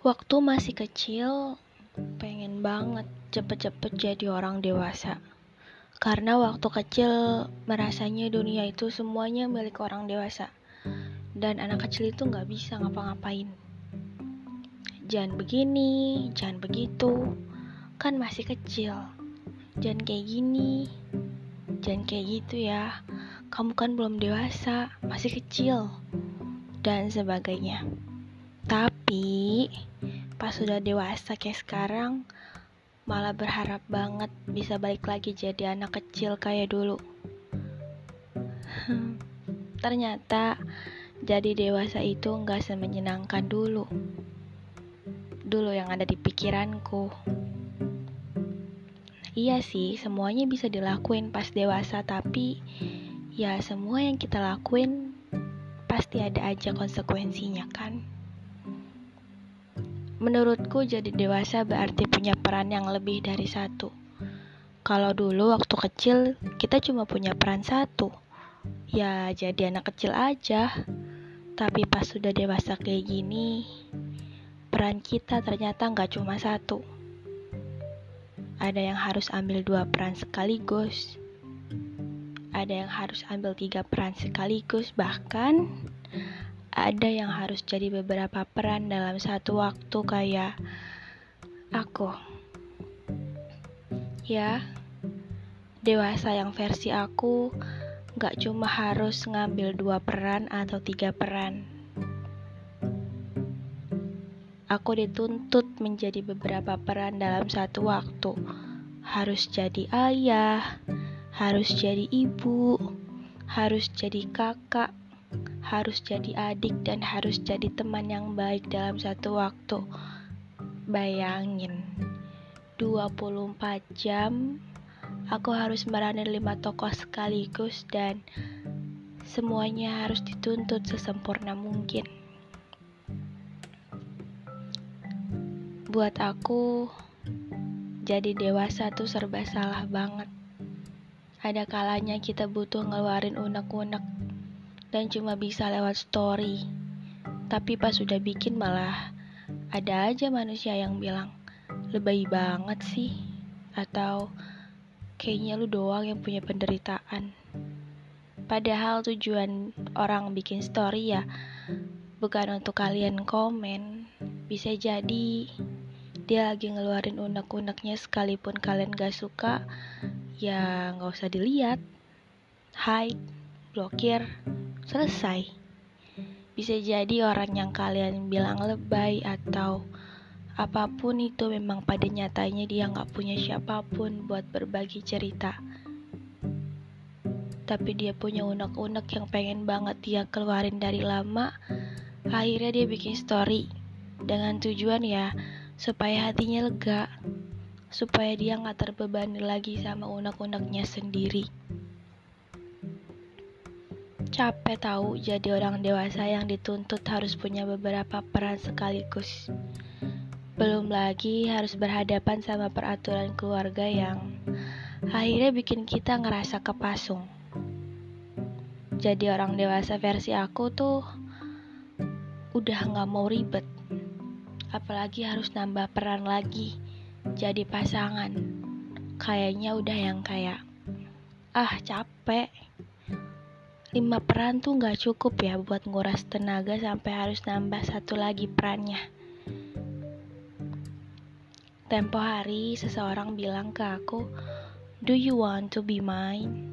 Waktu masih kecil, pengen banget cepet-cepet jadi orang dewasa. Karena waktu kecil merasanya dunia itu semuanya milik orang dewasa. Dan anak kecil itu nggak bisa ngapa-ngapain. Jangan begini, jangan begitu. Kan masih kecil. Jangan kayak gini. Jangan kayak gitu ya. Kamu kan belum dewasa, masih kecil. Dan sebagainya. Tapi pas sudah dewasa kayak sekarang malah berharap banget bisa balik lagi jadi anak kecil kayak dulu. Ternyata jadi dewasa itu nggak semenyenangkan dulu. Dulu yang ada di pikiranku. Iya sih, semuanya bisa dilakuin pas dewasa, tapi ya semua yang kita lakuin pasti ada aja konsekuensinya kan? Menurutku jadi dewasa berarti punya peran yang lebih dari satu. Kalau dulu waktu kecil kita cuma punya peran satu, ya jadi anak kecil aja. Tapi pas sudah dewasa kayak gini, peran kita ternyata nggak cuma satu. Ada yang harus ambil dua peran sekaligus. Ada yang harus ambil tiga peran sekaligus, bahkan ada yang harus jadi beberapa peran dalam satu waktu kayak aku. Ya, dewasa yang versi aku gak cuma harus ngambil dua peran atau tiga peran. Aku dituntut menjadi beberapa peran dalam satu waktu. Harus jadi ayah, harus jadi ibu, harus jadi kakak, harus jadi adik dan harus jadi teman yang baik dalam satu waktu. Bayangin, 24 jam aku harus meranin lima tokoh sekaligus dan semuanya harus dituntut sesempurna mungkin. Buat aku, jadi dewasa tuh serba salah banget. Ada kalanya kita butuh ngeluarin unek-unek dan cuma bisa lewat story. Tapi pas sudah bikin malah ada aja manusia yang bilang, lebay banget sih. Atau kayaknya lu doang yang punya penderitaan. Padahal tujuan orang bikin story ya bukan untuk kalian komen. Bisa jadi dia lagi ngeluarin unek-uneknya sekalipun kalian gak suka, ya nggak usah dilihat. Hide, blokir, selesai. Bisa jadi orang yang kalian bilang lebay atau apa pun itu memang pada nyatanya dia nggak punya siapa pun buat berbagi cerita. Tapi dia punya unek-unek yang pengen banget dia keluarin dari lama. Akhirnya dia bikin story dengan tujuan ya supaya hatinya lega, supaya dia nggak terbebani lagi sama unek-uneknya sendiri. Capek tahu jadi orang dewasa yang dituntut harus punya beberapa peran sekaligus. Belum lagi harus berhadapan sama peraturan keluarga yang akhirnya bikin kita ngerasa kepasung. Jadi orang dewasa versi aku tuh udah nggak mau ribet. Apalagi harus nambah peran lagi jadi pasangan. Kayaknya udah yang kayak ah capek lima peran tuh nggak cukup ya buat nguras tenaga sampai harus nambah satu lagi perannya. Tempo hari seseorang bilang ke aku, Do you want to be mine?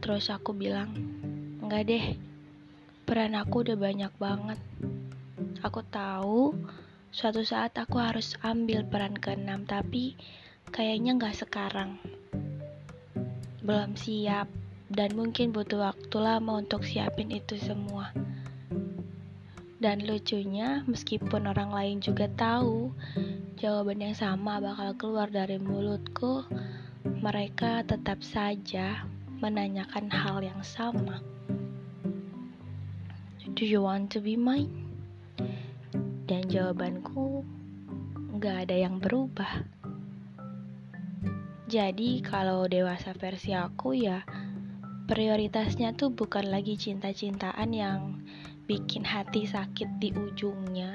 Terus aku bilang, enggak deh, peran aku udah banyak banget. Aku tahu suatu saat aku harus ambil peran keenam, tapi kayaknya nggak sekarang. Belum siap dan mungkin butuh waktu lama untuk siapin itu semua. Dan lucunya, meskipun orang lain juga tahu jawaban yang sama bakal keluar dari mulutku, mereka tetap saja menanyakan hal yang sama. Do you want to be mine? Dan jawabanku nggak ada yang berubah. Jadi kalau dewasa versi aku ya prioritasnya tuh bukan lagi cinta-cintaan yang bikin hati sakit di ujungnya.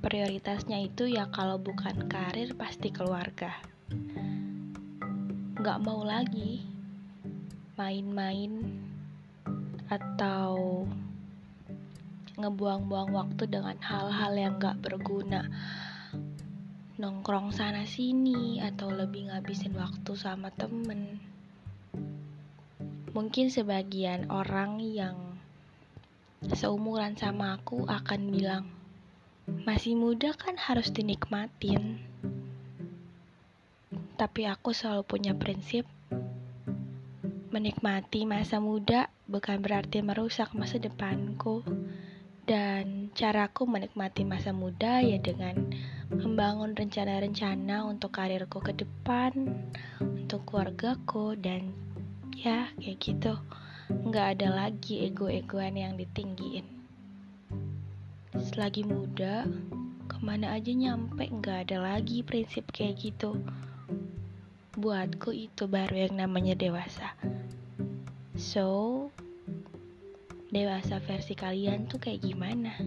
prioritasnya itu ya kalau bukan karir pasti keluarga. Gak mau lagi main-main atau ngebuang-buang waktu dengan hal-hal yang gak berguna nongkrong sana sini atau lebih ngabisin waktu sama temen mungkin sebagian orang yang seumuran sama aku akan bilang masih muda kan harus dinikmatin. Tapi aku selalu punya prinsip menikmati masa muda bukan berarti merusak masa depanku. Dan caraku menikmati masa muda ya dengan membangun rencana-rencana untuk karirku ke depan, untuk keluargaku dan ya kayak gitu. Nggak ada lagi ego-egoan yang ditinggiin. Selagi muda, ke mana aja nyampe nggak ada lagi prinsip kayak gitu. Buatku itu baru yang namanya dewasa. So, dewasa versi kalian tuh kayak gimana?